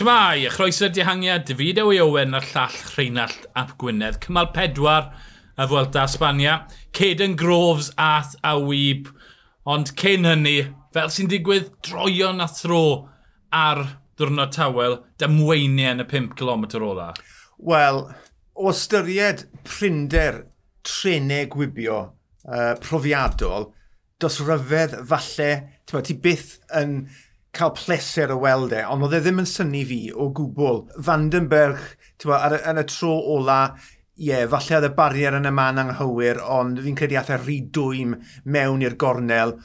Shmai, a chroeso'r dihangiad, David Ewy Owen a'r llall Rheinald Ap Gwynedd. Cymal pedwar y Fwelta Sbania. Caden Groves ath a wyb. Ond cyn hynny, fel sy'n digwydd droion a thro ar ddwrnod tawel, dymweiniau yn y 5 km ola? Wel, o ystyried prinder trenau gwibio uh, profiadol, dos ryfedd falle, ti byth yn cael pleser o weld e, ond oedd e ddim yn syni fi o gwbl. Vandenberg, ti'n bod, yn y tro ola, ie, yeah, falle oedd y barier yn y man anghywir, ond fi'n credu ath e rhy dwym mewn i'r gornel.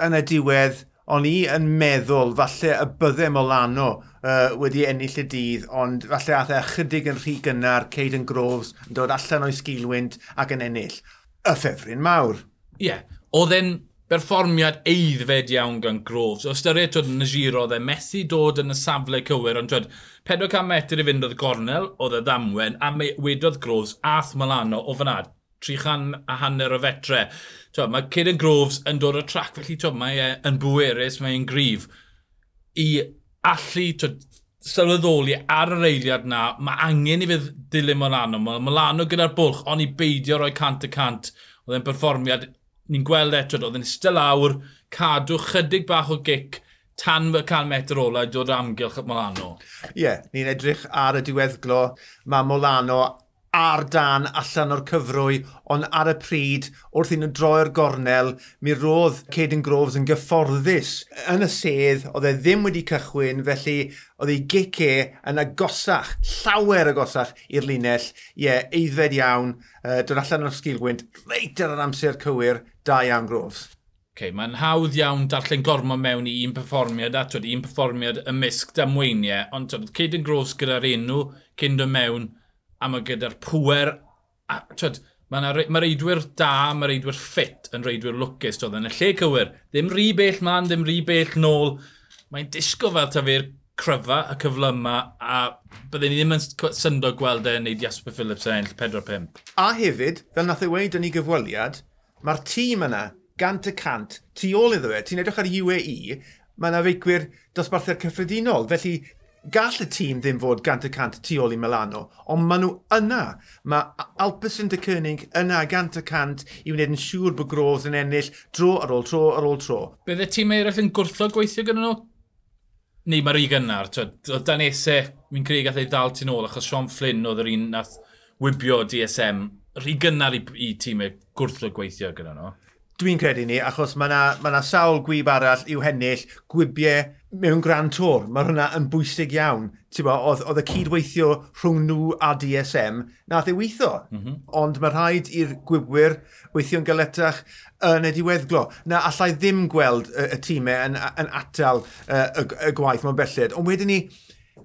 Yn y diwedd, o'n i yn meddwl falle y bydde Molano uh, wedi ennill y dydd, ond falle ath e ychydig yn rhy gynnar Caden Groves yn dod allan o'i sgilwynt ac yn ennill. Y ffefryn mawr. Ie, yeah. oedd e'n berfformiad eiddfed iawn gan Groves. O styried twyd yn y giro, oedd e methu dod yn y safle cywir, ond twyd 400 metr i fynd oedd Gornel, oedd y ddamwen, a wedodd Groves ath Milano o fyna, 300 a hanner o fetre. Twyd, mae Caden Groves yn dod o trac, felly twyd, mae e yn bwerus, mae e'n grif. I allu twyd, sylweddoli ar yr eiliad na, mae angen i fydd dilyn Milano. Mae Milano gyda'r bwlch, ond i beidio roi cant y cant. Oedd e'n berfformiad ni'n gweld eto, oedd yn eistedd lawr, cadw chydig bach o gic tan fy 100 metr ola i dod amgylch at Molano. Ie, yeah, ni'n edrych ar y diweddglo. Mae Molano ar dan allan o'r cyfrwy, ond ar y pryd, wrth i'n droi'r gornel, mi roedd Caden Groves yn gyfforddus yn y sedd, oedd e ddim wedi cychwyn, felly oedd ei gice yn agosach, llawer agosach i'r linell. Ie, yeah, eiddfed iawn, uh, dod allan o'r sgilgwynt, reit ar yr amser cywir, da iawn Groves. Okay, Mae'n hawdd iawn darllen gormo mewn i un perfformiad a twyd, un perfformiad ymysg damweiniau, ond twyd, Caden Groves gyda'r enw cyn dod mewn, a mae gyda'r pwer, a twyd, mae ma reidwyr da, mae reidwyr ffit yn reidwyr lwcus, doedd yn y lle cywir. Ddim rhy bell man, ddim rhy bell nôl. Mae'n disgo fel ta fe'r cryfa, y cyfle yma, a byddwn ni ddim yn syndo gweld e'n neud Jasper Phillips e yn ennill 4-5. A hefyd, fel nath ei weid yn ei gyfweliad, mae'r tîm yna, gant y cant, tu ôl iddo fe, ti'n edrych ar UAE, mae yna feicwyr dosbarthiad cyffredinol, felly gall y tîm ddim fod gant y cant tu ôl i Milano, ond maen nhw yna. Mae Alpes yn Dycernig yna gant y cant i wneud yn siŵr bod Groves yn ennill dro ar ôl tro ar ôl tro. Bydd y tîm eraill yn gwrtho gweithio gyda nhw? Neu mae'r un gynnar. Oedd Dan Ese, mi'n creu gath ei ddal tu ôl, achos Sean Flynn oedd yr un nath wybio DSM. Rhi gynnar i, i tîmau gwrtho gweithio gyda nhw dwi'n credu ni, achos mae yna ma, na, na sawl gwyb arall i'w hennill, gwybiau mewn Grand Tour. Mae hwnna yn bwysig iawn. Oedd y cydweithio rhwng nhw a DSM, nath ei weithio. Mm -hmm. Ond mae rhaid i'r gwybwyr weithio'n galetach yn y diweddglo. Na allai ddim gweld y, y tîmau yn, yn atal y, y, y gwaith, mae'n belled. Ond wedyn ni,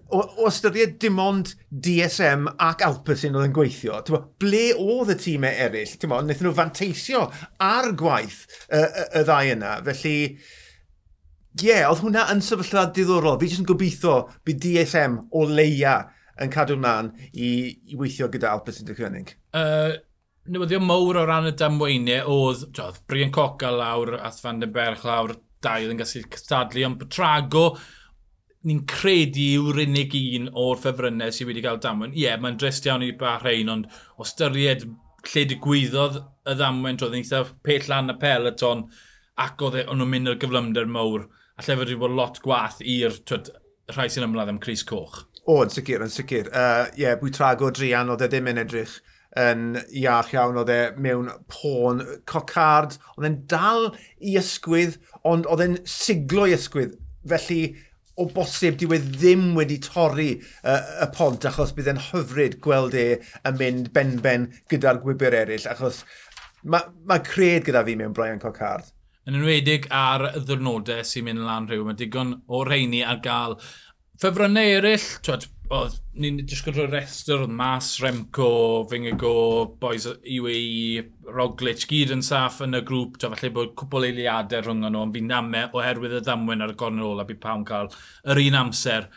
o, o ystyried dim ond DSM ac Alpecin oedd yn gweithio, bo, ble oedd y tîmau eraill? Bo, wnaethon nhw fanteisio ar gwaith y, y, y ddau yna. Felly, ie, yeah, oedd hwnna yn sefyllfa diddorol. Fi jyst yn gobeithio bydd DSM o leia yn cadw mlaen i, i weithio gyda Alpecin dy Cynnig. Uh, newyddio mowr o ran y damweiniau oedd, oedd Brian Coca lawr, Ath Van den Berch lawr, dau oedd yn gallu cystadlu, ond Trago, ni'n credu yw'r unig un o'r ffefrynnau sydd wedi cael damwen. Ie, yeah, mae'n drist iawn i Bahrein, ond o styried lle digwyddodd y ddamwen roedd yn eitha pell lan y peleton ac oedd e, o'n nhw'n mynd ar gyflymder mawr a lle wedi bod lot gwaith i'r rhai sy'n ymladd am Cris Coch. O, yn sicr, yn sicr. Ie, uh, yeah, bwy trago drian oedd e ddim yn edrych yn iach iawn, oedd e mewn pôn, cocard, oedd e'n dal i ysgwydd, ond oedd e'n siglo i ysgwydd. Felly, o bosib diwedd ddim wedi torri uh, y pont achos bydd e'n hyfryd gweld e yn mynd benben gyda'r gwybr eraill achos mae ma cred gyda fi mewn Brian Cocard. Yn enwedig ar y ddwrnodau sy'n mynd lan rhyw, mae digon o reini ar gael ffefrynnau eraill, twed, Oedd, ni'n disgwyl rhoi restr, oedd Mas, Remco, Fingago, boys UAE, Roglic, gyd yn saff yn y grŵp. to falle bod cwpl eiliadau rhwng nhw, ond fi'n name oherwydd y ddamwen ar y gornel ola, bydd pawb cael yr un amser.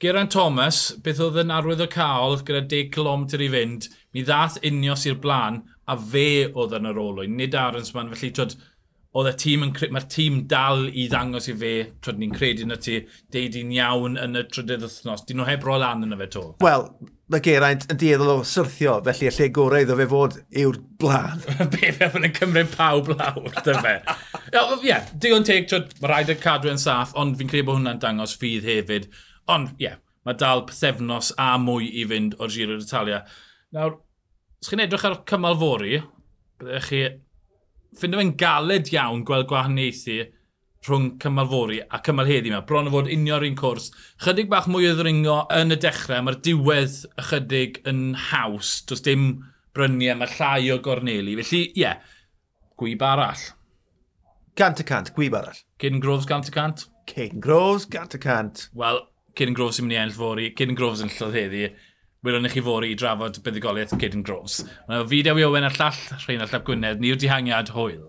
Geraint Thomas, beth oedd yn arwydd o cael gyda 10 km i fynd, mi ddath unios i'r blaen a fe oedd yn yr olwyn, nid Arons man, felly twyd, oedd y tîm yn... Mae'r tîm dal i ddangos i fe, trwy ni'n credu na ti, deud i'n iawn yn y trydydd wythnos. Dyn nhw heb roi lan yna fe to? Wel, mae Geraint yn dieddol o syrthio, felly y lle gorau iddo fe fod yw'r blaen. Be fe yn cymryd pawb lawr, dy fe. Ie, yeah, digon teg, trwy, mae rhaid y cadw yn saff, ond fi'n credu bod hwnna'n dangos ffydd hefyd. Ond, ie, yeah, mae dal pethefnos a mwy i fynd o'r Giro d'Italia. Nawr, os chi'n edrych ar cymal fori, byddech chi ffindo fe'n galed iawn gweld gwahaniaethu rhwng cymal fori a cymal heddi yma. Bron o fod unio'r un cwrs. Chydig bach mwy o ddringo yn y dechrau, mae'r diwedd ychydig yn haws. Does dim bryniau, mae llai o gorneli. Felly, ie, yeah, gwyb arall. Gant y cant, gwyb arall. Caden Groves gant y cant? Caden Groves gant y cant. Wel, Caden Groves sy'n mynd i enll fori, Caden Groves yn llodd heddi wylwn i chi fori i drafod buddigoliaeth Caden Groves. Mae fideo i Owen a'r llall Rhain Rheinald Llap Gwynedd, ni yw'r dihangiad hwyl.